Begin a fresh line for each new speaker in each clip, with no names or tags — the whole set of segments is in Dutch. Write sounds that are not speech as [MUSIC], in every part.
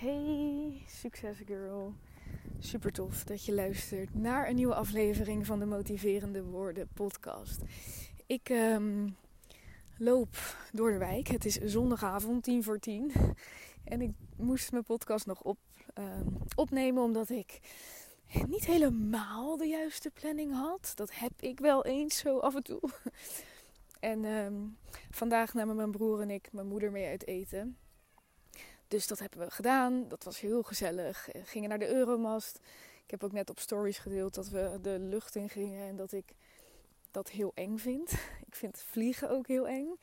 Hey, succes girl. Super tof dat je luistert naar een nieuwe aflevering van de Motiverende Woorden podcast. Ik ehm, loop door de wijk. Het is zondagavond, tien voor tien. En ik moest mijn podcast nog op, ehm, opnemen omdat ik niet helemaal de juiste planning had. Dat heb ik wel eens zo af en toe. En ehm, vandaag namen mijn broer en ik mijn moeder mee uit eten. Dus dat hebben we gedaan. Dat was heel gezellig. We gingen naar de Euromast. Ik heb ook net op stories gedeeld dat we de lucht in gingen en dat ik dat heel eng vind. [LAUGHS] Ik vind vliegen ook heel eng.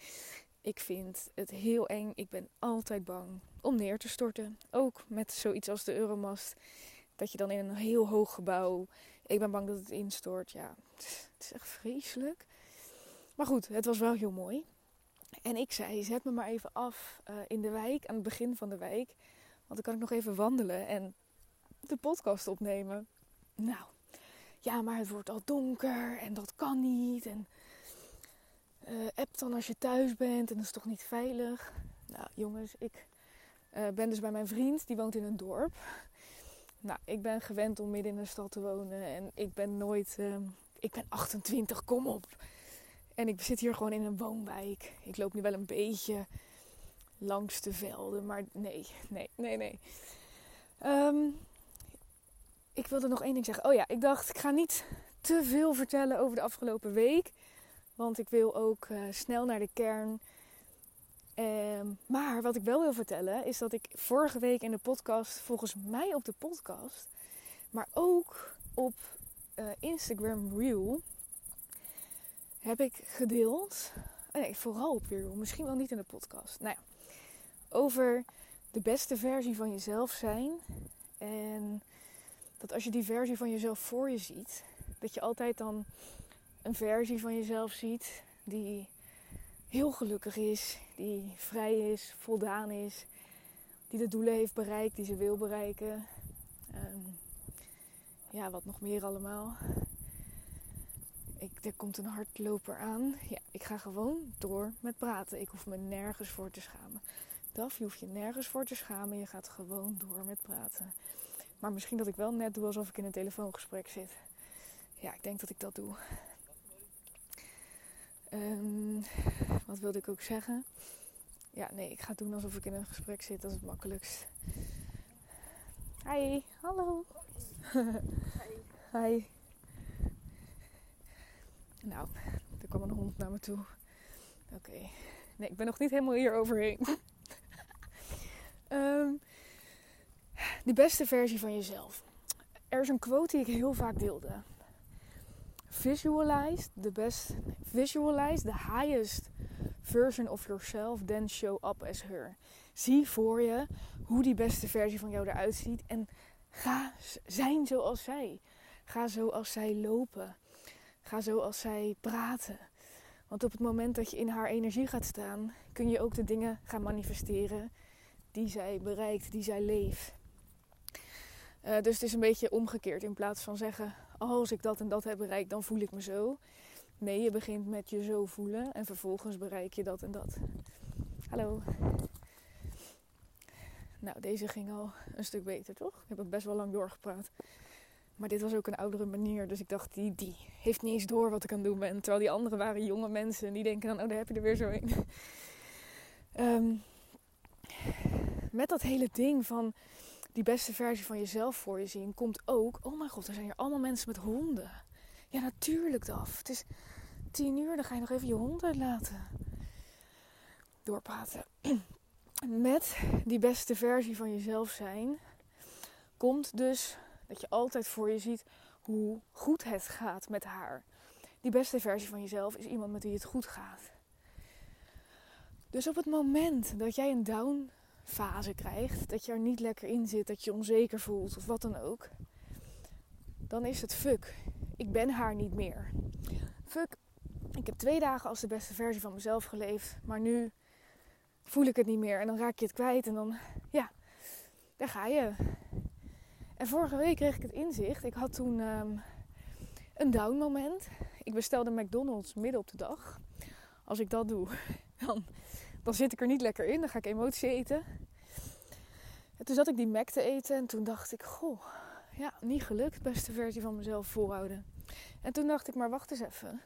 Ik vind het heel eng. Ik ben altijd bang om neer te storten. Ook met zoiets als de Euromast. Dat je dan in een heel hoog gebouw. Ik ben bang dat het instort. Ja, het is echt vreselijk. Maar goed, het was wel heel mooi. En ik zei, zet me maar even af uh, in de wijk, aan het begin van de wijk. Want dan kan ik nog even wandelen en de podcast opnemen. Nou, ja, maar het wordt al donker en dat kan niet. En uh, app dan als je thuis bent en dat is toch niet veilig. Nou, jongens, ik uh, ben dus bij mijn vriend, die woont in een dorp. Nou, ik ben gewend om midden in de stad te wonen en ik ben nooit... Ik ben 28, kom op. En ik zit hier gewoon in een woonwijk. Ik loop nu wel een beetje langs de velden, maar nee, nee, nee, nee. Um, ik wilde nog één ding zeggen. Oh ja, ik dacht, ik ga niet te veel vertellen over de afgelopen week. Want ik wil ook uh, snel naar de kern. Um, maar wat ik wel wil vertellen is dat ik vorige week in de podcast, volgens mij op de podcast, maar ook op uh, Instagram Reel, heb ik gedeeld. Nee, vooral op Reel, misschien wel niet in de podcast. Nou ja, over de beste versie van jezelf zijn. En dat als je die versie van jezelf voor je ziet, dat je altijd dan een versie van jezelf ziet die heel gelukkig is, die vrij is, voldaan is, die de doelen heeft bereikt die ze wil bereiken. Um, ja, wat nog meer allemaal. Er komt een hardloper aan. Ja, ik ga gewoon door met praten. Ik hoef me nergens voor te schamen. Daf, je hoeft je nergens voor te schamen. Je gaat gewoon door met praten. Maar misschien dat ik wel net doe alsof ik in een telefoongesprek zit. Ja, ik denk dat ik dat doe. Um, wat wilde ik ook zeggen? Ja, nee, ik ga doen alsof ik in een gesprek zit. Dat is het makkelijkst. Hi, hallo. [LAUGHS] Hi. Hi. Nou, er kwam een hond naar me toe. Oké. Nee, ik ben nog niet helemaal hier overheen. um, [LAUGHS] de beste versie van jezelf. Er is een quote die ik heel vaak deelde. Visualize the best, visualize the highest version of yourself, then show up as her. Zie voor je hoe die beste versie van jou eruit ziet en ga zijn zoals zij. Ga zoals zij lopen. Ga zoals zij praten. Want op het moment dat je in haar energie gaat staan, kun je ook de dingen gaan manifesteren die zij bereikt, die zij leeft. Uh, dus het is een beetje omgekeerd. In plaats van zeggen, als ik dat en dat heb bereikt, dan voel ik me zo. Nee, je begint met je zo voelen en vervolgens bereik je dat en dat. Hallo. Nou, deze ging al een stuk beter, toch? Ik heb het best wel lang doorgepraat. Maar dit was ook een oudere manier. Dus ik dacht, die, die heeft niet eens door wat ik aan het doen ben. Terwijl die anderen waren jonge mensen. En die denken dan, oh, daar heb je er weer zo een. um, [LAUGHS] met dat hele ding van die beste versie van jezelf voor je zien, komt ook, oh mijn god, er zijn hier allemaal mensen met honden. Ja, natuurlijk Daf. Het is tien uur, dan ga je nog even je hond uitlaten. Doorpraten. [CLEARS THROAT] Met die beste versie van jezelf zijn, komt dus dat je altijd voor je ziet hoe goed het gaat met haar. Die beste versie van jezelf is iemand met wie het goed gaat. Dus op het moment dat jij een down fase krijgt, dat je er niet lekker in zit, dat je onzeker voelt of wat dan ook, dan is het fuck. Ik ben haar niet meer. Fuck, ik heb twee dagen als de beste versie van mezelf geleefd, maar nu voel ik het niet meer en dan raak je het kwijt en dan, ja, daar ga je. En vorige week kreeg ik het inzicht. Ik had toen um, een down moment. Ik bestelde McDonald's midden op de dag. Als ik dat doe, [LAUGHS] dan dan zit ik er niet lekker in. Dan ga ik emotie eten. En toen zat ik die Mac te eten en toen dacht ik, goh, ja, niet gelukt. Beste versie van mezelf volhouden. En toen dacht ik, maar wacht eens even.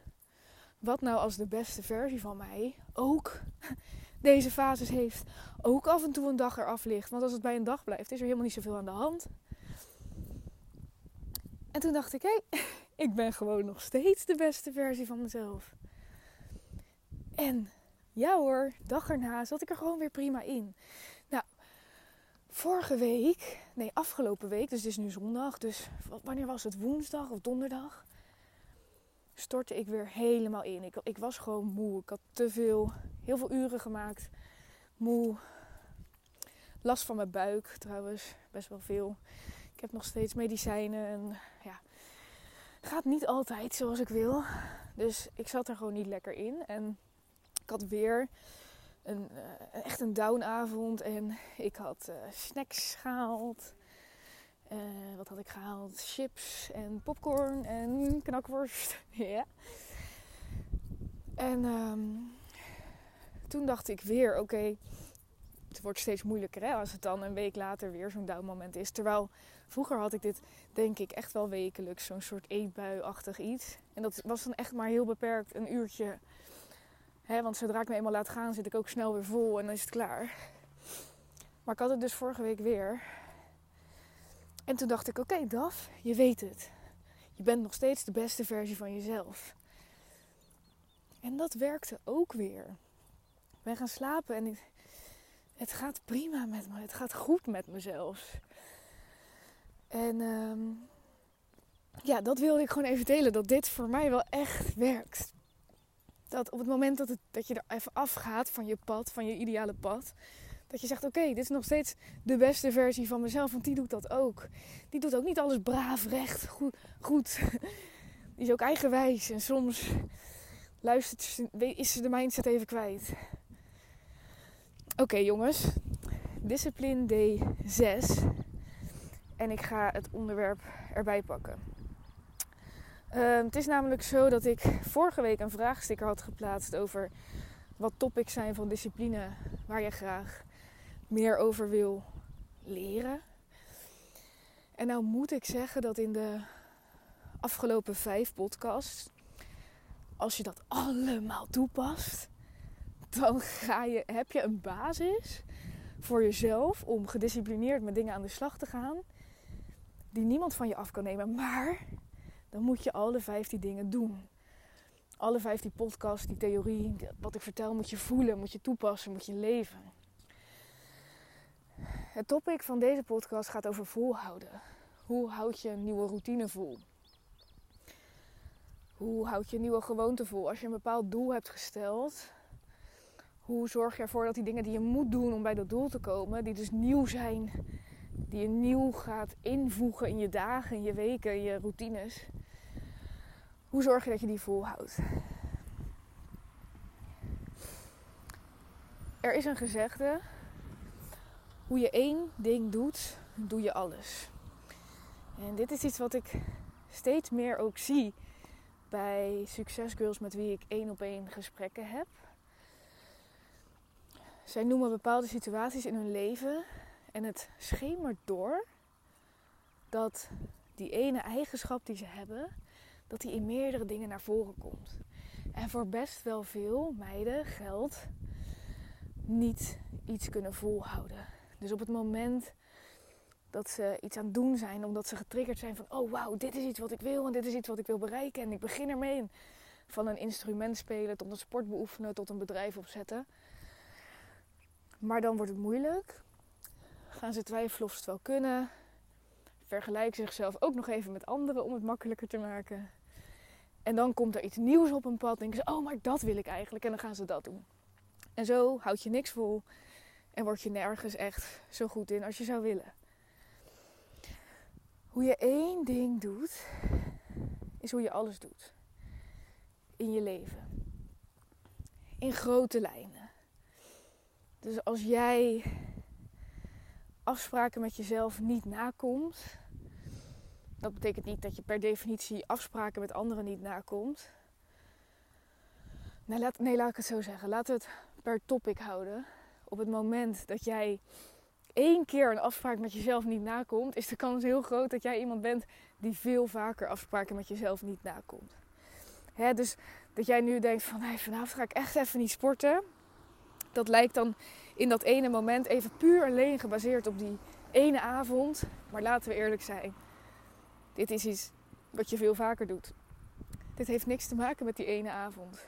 Wat nou als de beste versie van mij ook [LAUGHS] deze fases heeft. Ook af en toe een dag eraf ligt. Want als het bij een dag blijft, is er helemaal niet zoveel aan de hand. En toen dacht ik, hé, [LAUGHS] ik ben gewoon nog steeds de beste versie van mezelf. En ja hoor, dag erna zat ik er gewoon weer prima in. Nou, vorige week, nee, afgelopen week, dus het is nu zondag, dus wanneer was het? Woensdag of donderdag? Stortte ik weer helemaal in. Ik, ik was gewoon moe. Ik had te veel, heel veel uren gemaakt. Moe. Last van mijn buik trouwens, best wel veel. Ik heb nog steeds medicijnen en ja, gaat niet altijd zoals ik wil. Dus ik zat er gewoon niet lekker in. En ik had weer een, uh, echt een downavond en ik had uh, snacks gehaald. Uh, wat had ik gehaald? Chips en popcorn en knakworst. [LAUGHS] ja. En um, toen dacht ik weer, oké, het wordt steeds moeilijker hè, als het dan een week later weer zo'n down moment is. Terwijl vroeger had ik dit, denk ik, echt wel wekelijks, zo'n soort eetbui-achtig iets. En dat was dan echt maar heel beperkt, een uurtje want zodra ik me eenmaal laat gaan, zit ik ook snel weer vol en dan is het klaar. Maar ik had het dus vorige week weer. En toen dacht ik, oké Daf, je weet het. Je bent nog steeds de beste versie van jezelf. En dat werkte ook weer. Ik ben gaan slapen en het gaat prima met me. Het gaat goed met mezelf. En um, ja, dat wilde ik gewoon even delen. Dat dit voor mij wel echt werkt dat op het moment dat, het, dat je er even afgaat van je pad, van je ideale pad, dat je zegt: Oké, dit is nog steeds de beste versie van mezelf, want die doet dat ook. Die doet ook niet alles braaf, recht, goed. goed. [LAUGHS] Die is ook eigenwijs en soms luistert, is ze de mindset even kwijt. Oké, jongens, discipline day 6. En ik ga het onderwerp erbij pakken. Ehm, het is namelijk zo dat ik vorige week een vraagsticker had geplaatst over wat topics zijn van discipline waar je graag meer over wil leren. En nou moet ik zeggen dat in de afgelopen vijf podcasts, als je dat allemaal toepast, dan ga je, heb je een basis voor jezelf om gedisciplineerd met dingen aan de slag te gaan die niemand van je af kan nemen. Maar dan moet je alle vijftien dingen doen. Alle vijftien podcasts, die theorie, wat ik vertel, moet je voelen, moet je toepassen, moet je leven. Het topic van deze podcast gaat over volhouden. Hoe houd je een nieuwe routine vol? Hoe houd je een nieuwe gewoonte vol? Als je een bepaald doel hebt gesteld, hoe zorg je ervoor dat die dingen die je moet doen om bij dat doel te komen, die dus nieuw zijn, die je nieuw gaat invoegen in je dagen, je weken, je routines, hoe zorg je dat je die volhoudt? Er is een gezegde: hoe je één ding doet, doe je alles. En dit is iets wat ik steeds meer ook zie bij succesgirls met wie ik één op één gesprekken heb. Zij noemen bepaalde situaties in hun leven en het schemert door dat die ene eigenschap die ze hebben, dat die in meerdere dingen naar voren komt. En voor best wel veel meiden geldt niet iets kunnen volhouden. Dus op het moment dat ze iets aan het doen zijn, omdat ze getriggerd zijn van: oh wauw, dit is iets wat ik wil en dit is iets wat ik wil bereiken en ik begin ermee. van een instrument spelen tot een sport beoefenen tot een bedrijf opzetten. Maar dan wordt het moeilijk. Gaan ze twijfelen of ze het wel kunnen. Vergelijken zichzelf ook nog even met anderen om het makkelijker te maken. En dan komt er iets nieuws op een pad. Denken ze, oh, maar dat wil ik eigenlijk. En dan gaan ze dat doen. En zo houd je niks vol. En word je nergens echt zo goed in als je zou willen. Hoe je één ding doet, is hoe je alles doet. In je leven. In grote lijnen. Dus als jij afspraken met jezelf niet nakomt, dat betekent niet dat je per definitie afspraken met anderen niet nakomt. Nee laat, nee, laat ik het zo zeggen. We het per topic houden. Op het moment dat jij één keer een afspraak met jezelf niet nakomt, is de kans heel groot dat jij iemand bent die veel vaker afspraken met jezelf niet nakomt. Hè, dus dat jij nu denkt van hey, vanavond ga ik echt even niet sporten. Dat lijkt dan in dat ene moment even puur alleen gebaseerd op die ene avond. Maar laten we eerlijk zijn. Dit is iets wat je veel vaker doet. Dit heeft niks te maken met die ene avond.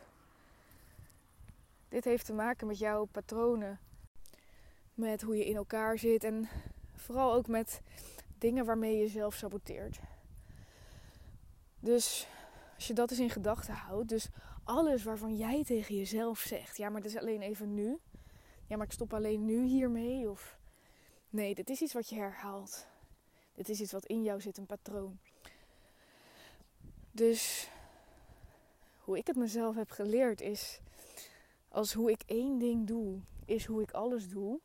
Dit heeft te maken met jouw patronen. Met hoe je in elkaar zit en vooral ook met dingen waarmee je jezelf saboteert. Dus als je dat eens in gedachten houdt, dus alles waarvan jij tegen jezelf zegt, ja, maar dat is alleen even nu. Ja, maar ik stop alleen nu hiermee. Of nee, dit is iets wat je herhaalt. Dit is iets wat in jou zit, een patroon. Dus hoe ik het mezelf heb geleerd is, als hoe ik één ding doe, is hoe ik alles doe.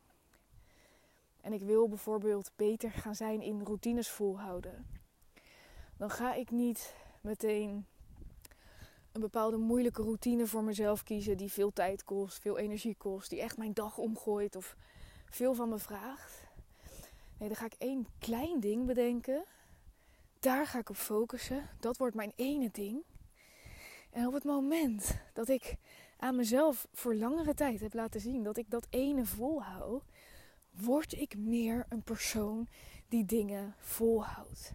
En ik wil bijvoorbeeld beter gaan zijn in routines volhouden. Dan ga ik niet meteen een bepaalde moeilijke routine voor mezelf kiezen die veel tijd kost, veel energie kost, die echt mijn dag omgooit of veel van me vraagt. Nee, dan ga ik één klein ding bedenken. Daar ga ik op focussen. Dat wordt mijn ene ding. En op het moment dat ik aan mezelf voor langere tijd heb laten zien dat ik dat ene volhoud, word ik meer een persoon die dingen volhoudt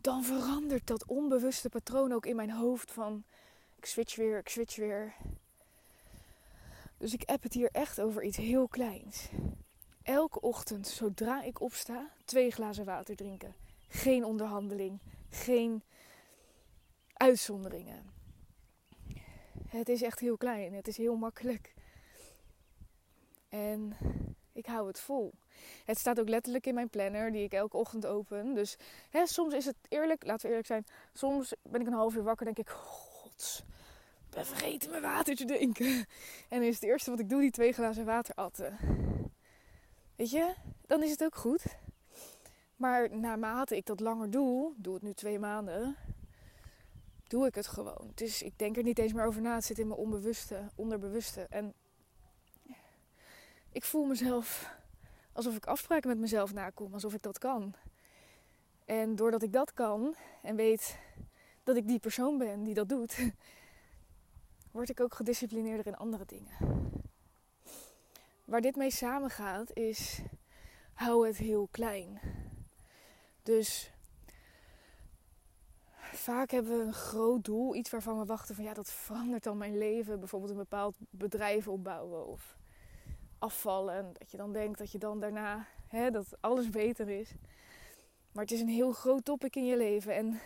dan verandert dat onbewuste patroon ook in mijn hoofd van ik switch weer, ik switch weer. Dus ik heb het hier echt over iets heel kleins. Elke ochtend, zodra ik opsta, twee glazen water drinken. Geen onderhandeling, geen uitzonderingen. Het is echt heel klein, het is heel makkelijk. En ik hou het vol. Het staat ook letterlijk in mijn planner die ik elke ochtend open. Dus hè, soms is het eerlijk, laten we eerlijk zijn. Soms ben ik een half uur wakker en denk ik, god, ik ben vergeten mijn water te drinken. En is het eerste wat ik doe die twee glazen water atten. Weet je, dan is het ook goed. Maar naarmate ik dat langer doe, doe het nu twee maanden, doe ik het gewoon. Dus ik denk er niet eens meer over na. Het zit in mijn onbewuste, onderbewuste. En ik voel mezelf alsof ik afspraken met mezelf nakom, alsof ik dat kan. En doordat ik dat kan en weet dat ik die persoon ben die dat doet, [LAUGHS] word ik ook gedisciplineerder in andere dingen. Waar dit mee samengaat is, hou het heel klein. Dus vaak hebben we een groot doel, iets waarvan we wachten van ja, dat verandert dan mijn leven. Bijvoorbeeld een bepaald bedrijf opbouwen of afvallen. Dat je dan denkt dat je dan daarna hè, dat alles beter is. Maar het is een heel groot topic in je leven. En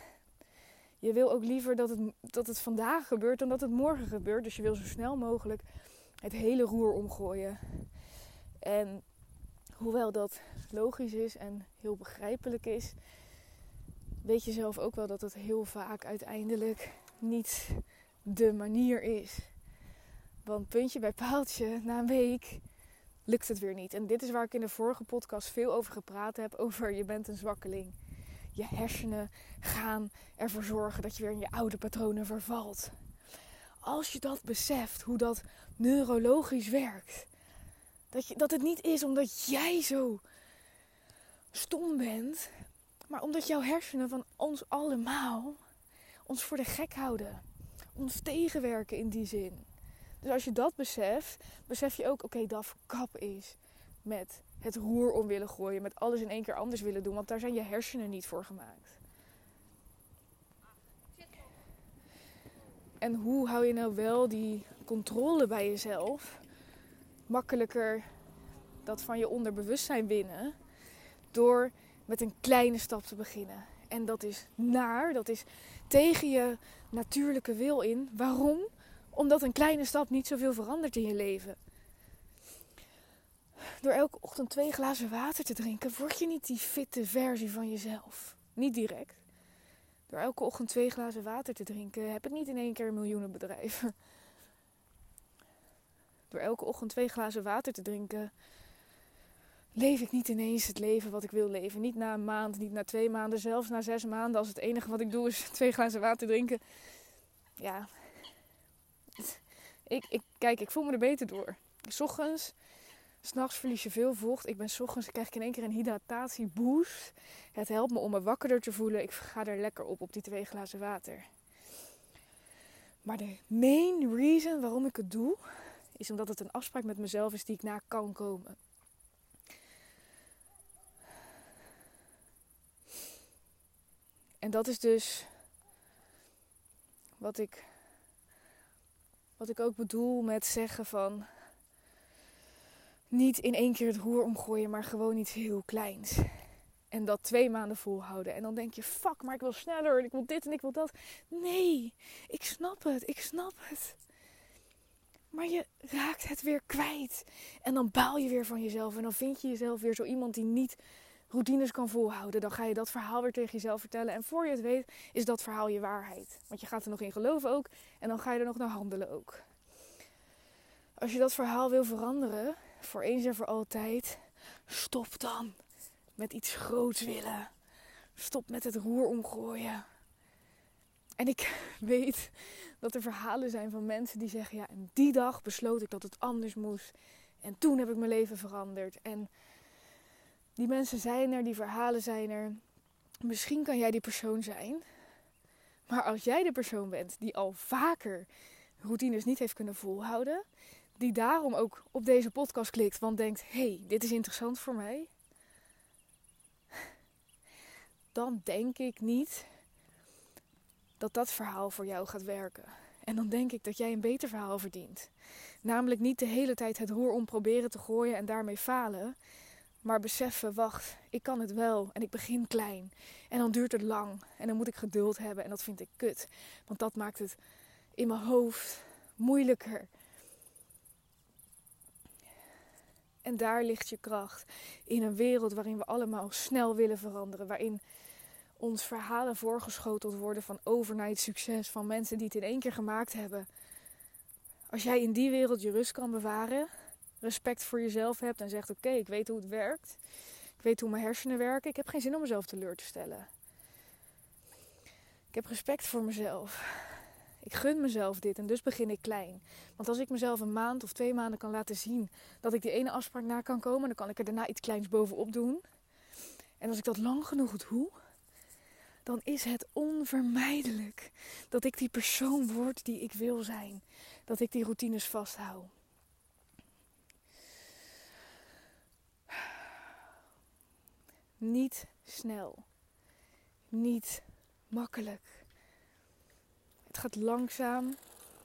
je wil ook liever dat het, dat het vandaag gebeurt dan dat het morgen gebeurt. Dus je wil zo snel mogelijk het hele roer omgooien. En hoewel dat logisch is en heel begrijpelijk is, weet je zelf ook wel dat het heel vaak uiteindelijk niet de manier is. Want puntje bij paaltje, na een week lukt het weer niet. En dit is waar ik in de vorige podcast veel over gepraat heb. [LAUGHS] Over je bent een zwakkeling. Je hersenen gaan ervoor zorgen dat je weer in je oude patronen vervalt. Als je dat beseft, hoe dat neurologisch werkt. Dat, je, dat het niet is omdat jij zo stom bent. Maar omdat jouw hersenen van ons allemaal ons voor de gek houden. Ons tegenwerken in die zin. Dus als je dat beseft, besef je ook, oké, okay, kap is met het roer om willen gooien, met alles in één keer anders willen doen, want daar zijn je hersenen niet voor gemaakt. En hoe hou je nou wel die controle bij jezelf makkelijker dat van je onderbewustzijn winnen door met een kleine stap te beginnen? En dat is naar, dat is tegen je natuurlijke wil in. Waarom? Omdat een kleine stap niet zoveel verandert in je leven. Door elke ochtend twee glazen water te drinken, word je niet die fitte versie van jezelf. Niet direct. Door elke ochtend twee glazen water te drinken, heb ik niet in één keer een miljoenenbedrijf. Door elke ochtend twee glazen water te drinken, leef ik niet ineens het leven wat ik wil leven. Niet na een maand, niet na twee maanden, zelfs na zes maanden. Als het enige wat ik doe is twee glazen water drinken. Ja, [LAUGHS] ik, ik, kijk, ik voel me er beter door. S ochtends S'nachts verlies je veel vocht. Ik ben s ochtends krijg ik in één keer een hydratatieboost. Het helpt me om me wakkerder te voelen. Ik ga er lekker op op die twee glazen water. Maar de main reason waarom ik het doe, is omdat het een afspraak met mezelf is die ik na kan komen. En dat is dus wat ik, wat ik ook bedoel met zeggen van niet in één keer het roer omgooien, maar gewoon iets heel kleins. En dat twee maanden volhouden. En dan denk je, fuck, maar ik wil sneller en ik wil dit en ik wil dat. Nee, ik snap het, ik snap het. Maar je raakt het weer kwijt. En dan baal je weer van jezelf. En dan vind je jezelf weer zo iemand die niet routines kan volhouden. Dan ga je dat verhaal weer tegen jezelf vertellen. En voor je het weet, is dat verhaal je waarheid. Want je gaat er nog in geloven ook. En dan ga je er nog naar handelen ook. Als je dat verhaal wil veranderen, voor eens en voor altijd, stop dan met iets groots willen. Stop met het roer omgooien. En ik [LAUGHS] weet dat er verhalen zijn van mensen die zeggen: Ja, en die dag besloot ik dat het anders moest. En toen heb ik mijn leven veranderd. En die mensen zijn er, die verhalen zijn er. Misschien kan jij die persoon zijn. Maar als jij de persoon bent die al vaker routines niet heeft kunnen volhouden, die daarom ook op deze podcast klikt, want denkt: hey, dit is interessant voor mij. Dan denk ik niet dat dat verhaal voor jou gaat werken. En dan denk ik dat jij een beter verhaal verdient. Namelijk niet de hele tijd het roer om proberen te gooien en daarmee falen. Maar beseffen, wacht, ik kan het wel en ik begin klein. En dan duurt het lang en dan moet ik geduld hebben en dat vind ik kut. Want dat maakt het in mijn hoofd moeilijker. En daar ligt je kracht. In een wereld waarin we allemaal snel willen veranderen. Waarin ons verhalen voorgeschoteld worden van overnight succes. Van mensen die het in één keer gemaakt hebben. Als jij in die wereld je rust kan bewaren. Respect voor jezelf hebt en zegt oké, ik weet hoe het werkt. Ik weet hoe mijn hersenen werken. Ik heb geen zin om mezelf teleur te stellen. Ik heb respect voor mezelf ik gun mezelf dit en dus begin ik klein. Want als ik mezelf een maand of twee maanden kan laten zien dat ik die ene afspraak na kan komen, dan kan ik er daarna iets kleins bovenop doen. En als ik dat lang genoeg doe, dan is het onvermijdelijk dat ik die persoon word die ik wil zijn. Dat ik die routines vasthoud. Niet snel. Niet makkelijk. Het gaat langzaam.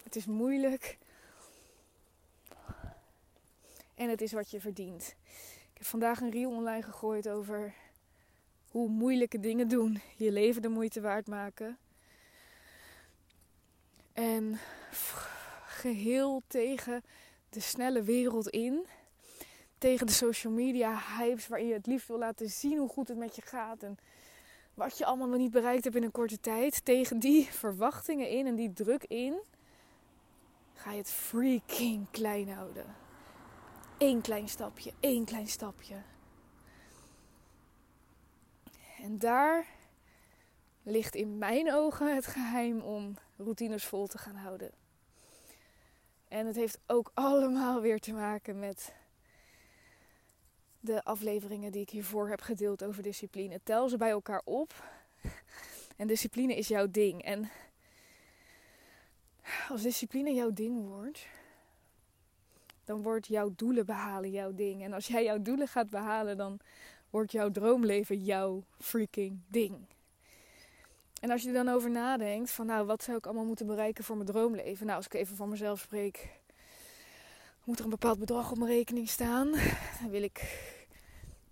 Het is moeilijk. En het is wat je verdient. Ik heb vandaag een reel online gegooid over hoe moeilijke dingen doen je leven de moeite waard maken. En geheel tegen de snelle wereld in. Tegen de social media hypes waarin je het liefst wil laten zien hoe goed het met je gaat. En wat je allemaal nog niet bereikt hebt in een korte tijd, tegen die [LAUGHS] verwachtingen in en die druk in, ga je het freaking klein houden. Eén klein stapje, één klein stapje. En daar ligt in mijn ogen het geheim om routines vol te gaan houden. En het heeft ook allemaal weer te maken met de afleveringen die ik hiervoor heb gedeeld over discipline. Tel ze bij elkaar op. En discipline is jouw ding. En als discipline jouw ding wordt, dan wordt jouw doelen behalen jouw ding. En als jij jouw doelen gaat behalen, dan wordt jouw droomleven jouw freaking ding. En als je er dan over nadenkt, van nou, wat zou ik allemaal moeten bereiken voor mijn droomleven? Nou, als ik even van mezelf spreek, moet er een bepaald bedrag op mijn rekening staan. Wil ik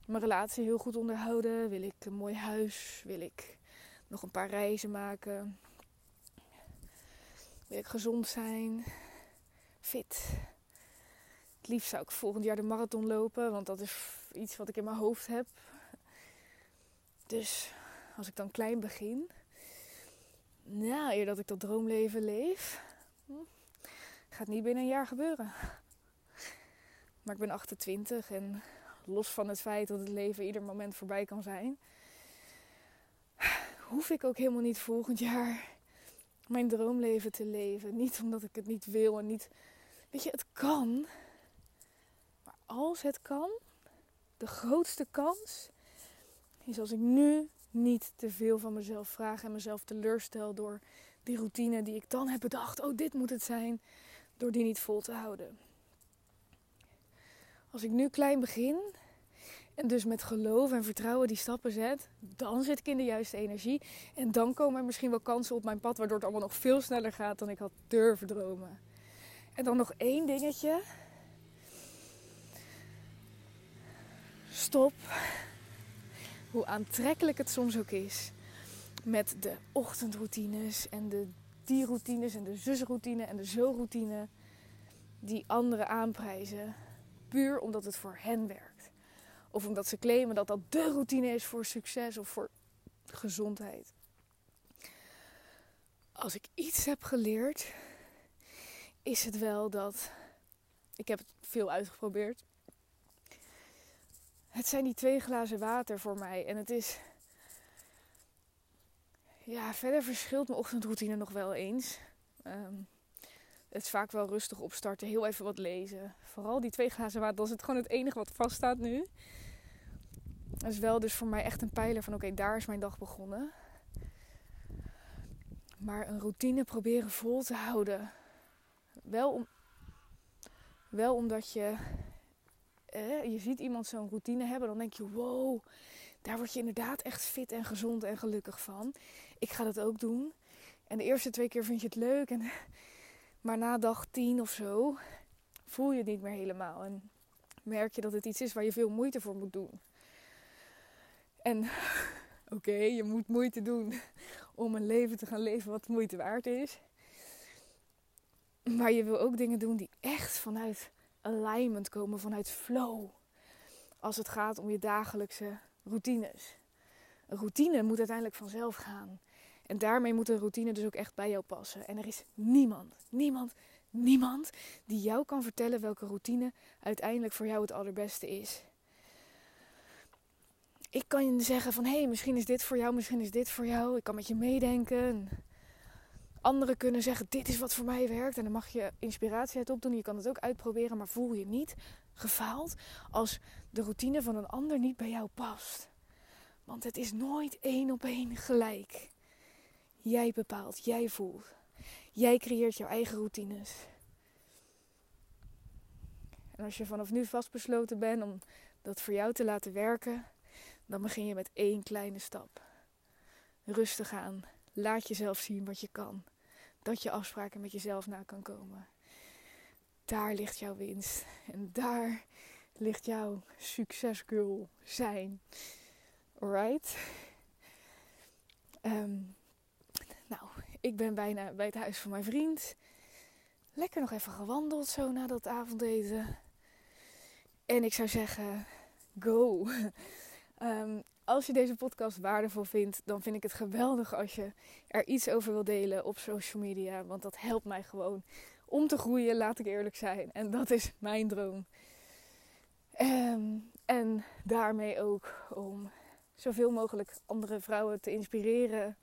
mijn relatie heel goed onderhouden. Wil ik een mooi huis. Wil ik nog een paar reizen maken. Wil ik gezond zijn. Fit. Het liefst zou ik volgend jaar de marathon lopen. Want dat is iets wat ik in mijn hoofd heb. Dus als ik dan klein begin. Nou, eer dat ik dat droomleven leef. Hm, gaat niet binnen een jaar gebeuren. Maar ik ben 28 en los van het feit dat het leven ieder moment voorbij kan zijn, hoef ik ook helemaal niet volgend jaar mijn droomleven te leven. Niet omdat ik het niet wil en niet. Weet je, het kan. Maar als het kan, de grootste kans is als ik nu niet te veel van mezelf vraag en mezelf teleurstel door die routine die ik dan heb bedacht. Oh, dit moet het zijn. Door die niet vol te houden. Als ik nu klein begin en dus met geloof en vertrouwen die stappen zet, dan zit ik in de juiste energie. En dan komen er misschien wel kansen op mijn pad, waardoor het allemaal nog veel sneller gaat dan ik had durven dromen. En dan nog één dingetje. Stop. Hoe aantrekkelijk het soms ook is. Met de ochtendroutines en de die routines en de zusroutine en de zo-routine. Die anderen aanprijzen. Puur omdat het voor hen werkt. Of omdat ze claimen dat dat de routine is voor succes of voor gezondheid. Als ik iets heb geleerd, is het wel dat. Ik heb het veel uitgeprobeerd. Het zijn die twee glazen water voor mij. En het is. Ja, verder verschilt mijn ochtendroutine nog wel eens. Um, het is vaak wel rustig opstarten, heel even wat lezen. Vooral die twee glazen water, dat is het gewoon het enige wat vaststaat nu. Dat is wel dus voor mij echt een pijler van oké, daar is mijn dag begonnen. Maar een routine proberen vol te houden. Wel, om, wel omdat je, je ziet iemand zo'n routine hebben, dan denk je wow, daar word je inderdaad echt fit en gezond en gelukkig van. Ik ga dat ook doen. En de eerste twee keer vind je het leuk. En, maar na dag tien of zo voel je het niet meer helemaal. En merk je dat het iets is waar je veel moeite voor moet doen. En [LAUGHS] oké, je moet moeite doen om een leven te gaan leven wat moeite waard is. Maar je wil ook dingen doen die echt vanuit alignment komen, vanuit flow. Als het gaat om je dagelijkse routines. Een routine moet uiteindelijk vanzelf gaan. En daarmee moet een routine dus ook echt bij jou passen. En er is niemand, niemand, niemand die jou kan vertellen welke routine uiteindelijk voor jou het allerbeste is ik kan je zeggen van hé, hey, misschien is dit voor jou, misschien is dit voor jou. Ik kan met je meedenken. Anderen kunnen zeggen dit is wat voor mij werkt. En dan mag je inspiratie uit opdoen. Je kan het ook uitproberen, maar voel je niet gefaald als de routine van een ander niet bij jou past. Want het is nooit één op één gelijk. Jij bepaalt, jij voelt. Jij creëert jouw eigen routines. En als je vanaf nu vastbesloten bent om dat voor jou te laten werken, dan begin je met één kleine stap. Rustig aan. Laat jezelf zien wat je kan. Dat je afspraken met jezelf na kan komen. Daar ligt jouw winst. En daar ligt jouw succesgirl zijn. Alright? Um, ik ben bijna bij het huis van mijn vriend. Lekker nog even gewandeld zo na dat avondeten. En ik zou zeggen, go. Um, [LAUGHS] als je deze podcast waardevol vindt, dan vind ik het geweldig als je er iets over wil delen op social media. Want dat helpt mij gewoon om te groeien, laat ik eerlijk zijn. En dat is mijn droom. Um, en daarmee ook om zoveel mogelijk andere vrouwen te inspireren.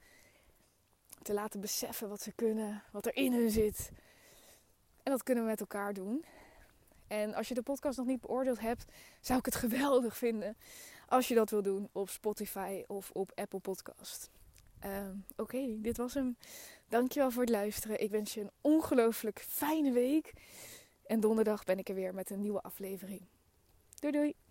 Te laten beseffen wat ze kunnen, wat er in hun zit. En dat kunnen we met elkaar doen. En als je de podcast nog niet beoordeeld hebt, zou ik het geweldig vinden als je dat wil doen op Spotify of op Apple Podcast. Ehm, oké, dit was hem. Dankjewel voor het luisteren. Ik wens je een ongelooflijk fijne week. En donderdag ben ik er weer met een nieuwe aflevering. Doei doei!